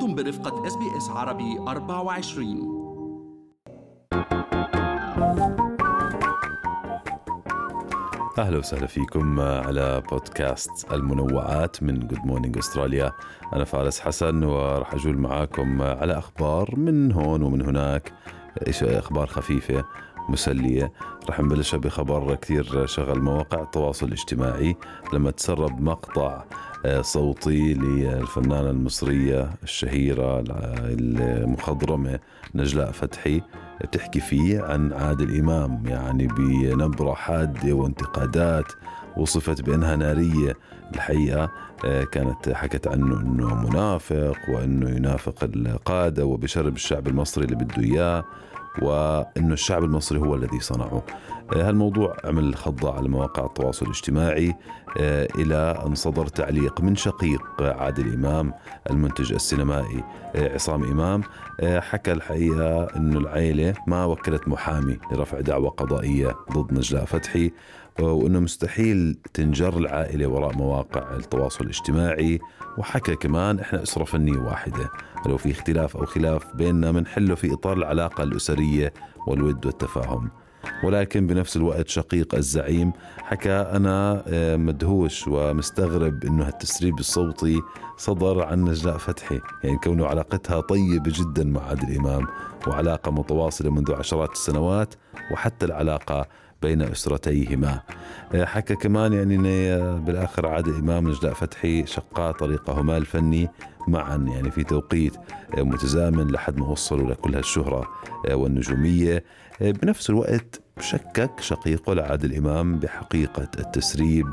أنتم برفقة SBS عربي 24 أهلا وسهلا فيكم على بودكاست المنوعات من Good Morning Australia أنا فارس حسن وراح أجول معاكم على أخبار من هون ومن هناك. أخبار خفيفة؟ مسلية. رح نبلشها بخبر كثير شغل مواقع التواصل الاجتماعي. لما تسرب مقطع آه، صوتي للفنانة المصرية الشهيرة المخضرمة نجلاء فتحي بتحكي فيه عن عادل إمام يعني بنبرة حادة وانتقادات وصفت بأنها نارية. الحقيقة آه، كانت حكت عنه أنه منافق وأنه ينافق القادة وبشرب الشعب المصري اللي بده إياه. وأنه الشعب المصري هو الذي صنعه. آه، هالموضوع عمل خضة على مواقع التواصل الاجتماعي آه، إلى أن صدر تعليق من شقيق عادل إمام المنتج السينمائي آه، عصام إمام. حكى الحقيقة أنه العائلة ما وكلت محامي لرفع دعوى قضائية ضد نجلاء فتحي. وأنه مستحيل تنجر العائلة وراء مواقع التواصل الاجتماعي. وحكى كمان إحنا أسرة فنية واحدة لو في اختلاف أو خلاف بيننا بنحله في إطار العلاقة الأسرية والود والتفاهم. ولكن بنفس الوقت شقيق الزعيم حكى أنا آه، مدهوش ومستغرب أنه هالتسريب الصوتي صدر عن نجلاء فتحي. يعني كونه علاقتها طيبة جدا مع عادل إمام وعلاقة متواصلة منذ عشرات السنوات وحتى العلاقة بين أسرتيهما. آه، حكى كمان يعني آه، بالآخر عادل إمام نجلاء فتحي شقا طريقهما الفني معا يعني في توقيت آه، متزامن لحد ما وصلوا لكل هالشهرة والنجومية. بنفس الوقت شكك شقيقه لعادل إمام بحقيقة التسريب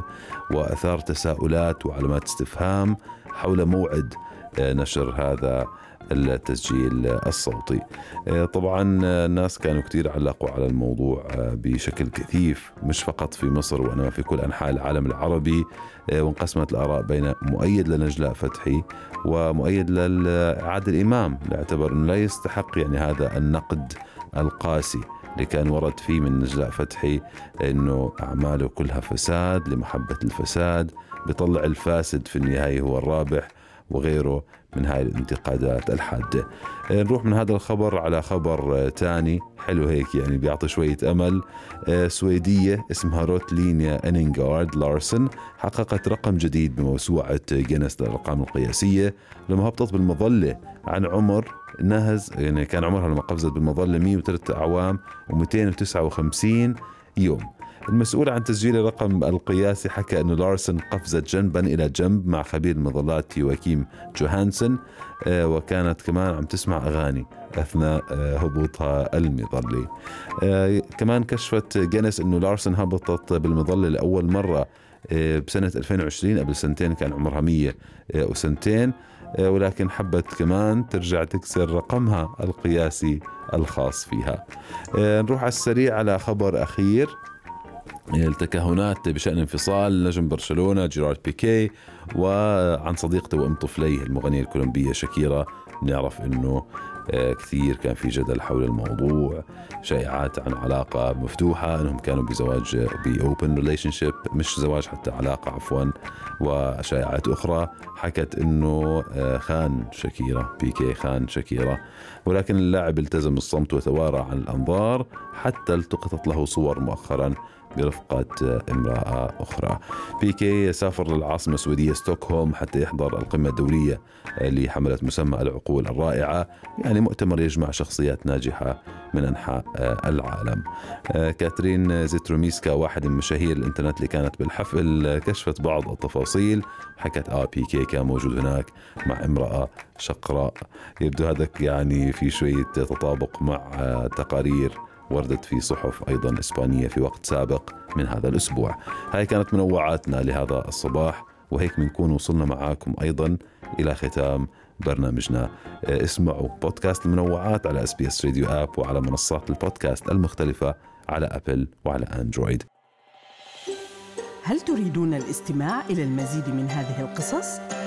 وأثار تساؤلات وعلامات استفهام حول موعد نشر هذا التسجيل الصوتي. آه، طبعا الناس كانوا كثير علقوا على الموضوع آه، بشكل كثيف مش فقط في مصر وإنما في كل أنحاء العالم العربي آه، وانقسمت الآراء بين مؤيد لنجلاء فتحي ومؤيد لعادل إمام لاعتبر أنه لا يستحق يعني هذا النقد القاسي اللي كان ورد فيه من نجلاء فتحي إنه أعماله كلها فساد لمحبة الفساد بيطلع الفاسد في النهاية هو الرابح. وغيره من هاي الانتقادات الحادة. آه، نروح من هذا الخبر على خبر تاني. حلو هيك يعني بيعطي شوية أمل. آه، سويدية اسمها روتلينيا أنينغارد لارسن حققت رقم جديد بموسوعة جينيس للأرقام القياسية لما هبطت بالمظلة. عن عمر نهز يعني كان عمرها لما قفزت بالمظلة 103 أعوام و259 يوم. المسؤول عن تسجيل الرقم القياسي حكى أن لارسن قفزت جنبا إلى جنب مع خبير المظلات يواكيم جوهانسن آه، وكانت كمان عم تسمع أغاني أثناء آه، هبوطها المظلي. آه، كمان كشفت جينيس أنه لارسن هبطت بالمظلة لأول مرة بسنة 2020 قبل سنتين كان عمرها 100 وسنتين ولكن حبت كمان ترجع تكسر رقمها القياسي الخاص فيها. نروح على السريع على خبر أخير. التكهنات بشأن انفصال نجم برشلونة جيرارد بيكيه عن صديقته وأم طفليه المغنية الكولومبية شاكيرا. نعرف أنه آه، كثير كان في جدل حول الموضوع شائعات عن علاقة مفتوحة أنهم كانوا بزواج ب open relationship مش زواج حتى علاقة عفوا وشائعات أخرى. حكت أنه آه، خان شاكيرا بيكي خان شاكيرا. ولكن اللاعب التزم الصمت وتوارى عن الأنظار حتى التقطت له صور مؤخرا. برفقة امرأة أخرى. بيكي سافر للعاصمة السويدية ستوكهولم حتى يحضر القمة الدولية لحملة مسمى العقول الرائعة. يعني مؤتمر يجمع شخصيات ناجحة من أنحاء العالم. كاترين زيتروميسكا واحد من مشاهير الإنترنت اللي كانت بالحفل كشفت بعض التفاصيل. حكت آه بيكيه كان موجود هناك مع امرأة شقراء. يبدو هذا يعني في شوية تطابق مع تقارير وردت في صحف أيضا إسبانية في وقت سابق من هذا الأسبوع. هاي كانت منوعاتنا لهذا الصباح وهيك بنكون وصلنا معاكم أيضا إلى ختام برنامجنا. اسمعوا بودكاست المنوعات على SBS Radio app وعلى منصات البودكاست المختلفة على Apple وعلى Android. هل تريدون الاستماع إلى المزيد من هذه القصص؟